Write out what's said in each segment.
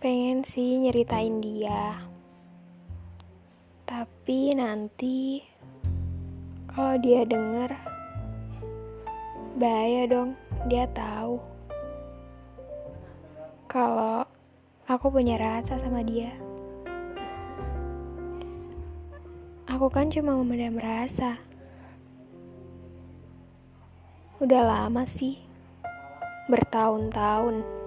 Pengen sih nyeritain dia. Tapi nanti kalau dia denger bahaya dong. Dia tahu kalau aku punya rasa sama dia. Aku kan cuma memendam rasa. Udah lama sih, bertahun-tahun.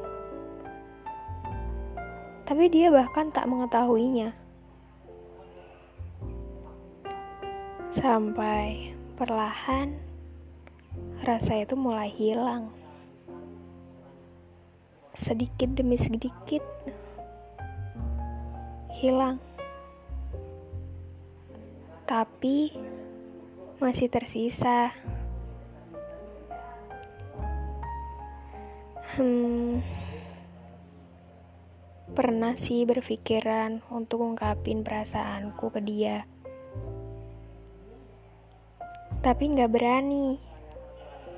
Tapi dia bahkan tak mengetahuinya. Sampai perlahan rasa itu mulai hilang. Sedikit demi sedikit hilang. Tapi masih tersisa. Hmm, pernah sih berpikiran untuk ungkapin perasaanku ke dia. Tapi nggak berani,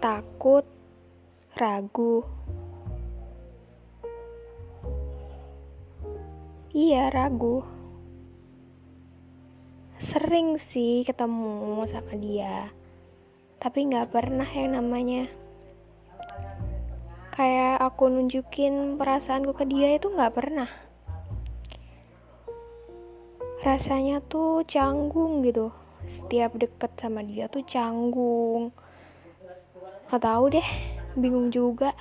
takut, ragu. Iya, ragu. Sering sih ketemu sama dia, tapi nggak pernah yang namanya aku nunjukin perasaanku ke dia itu nggak pernah. Rasanya tuh canggung gitu. Setiap deket sama dia tuh canggung. Gak tahu deh, bingung juga.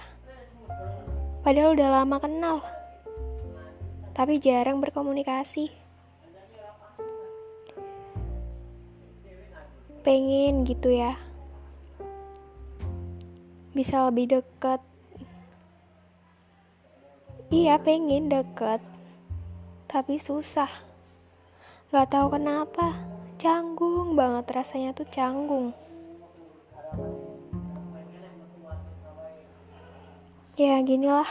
Padahal udah lama kenal. Tapi jarang berkomunikasi. Pengen gitu ya. Bisa lebih deket. Iya pengen deket. Tapi susah. Gak tahu kenapa. Canggung banget rasanya tuh canggung. Ya ginilah.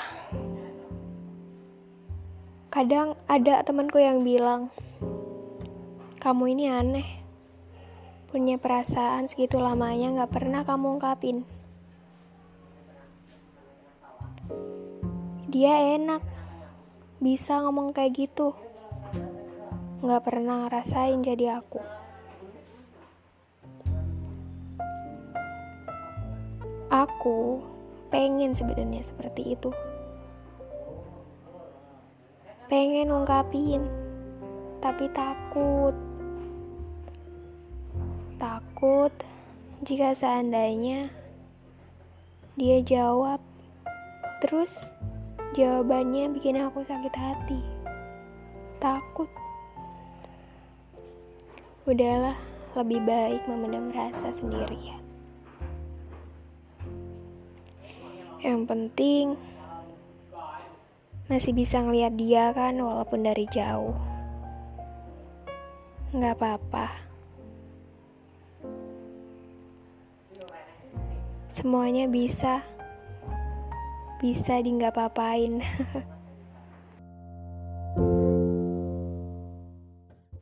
Kadang ada temanku yang bilang, kamu ini aneh. Punya perasaan segitu lamanya gak pernah kamu ungkapin. Dia enak, bisa ngomong kayak gitu. Gak pernah ngerasain jadi aku. Aku pengen sebenarnya seperti itu. Pengen ungkapin, tapi takut. Takut jika seandainya dia jawab, terus jawabannya bikin aku sakit hati. Takut. Udahlah, lebih baik memendam rasa sendirian. Yang penting masih bisa ngeliat dia kan walaupun dari jauh. Nggak apa-apa. Semuanya bisa. Bisa di nggak apa-apain.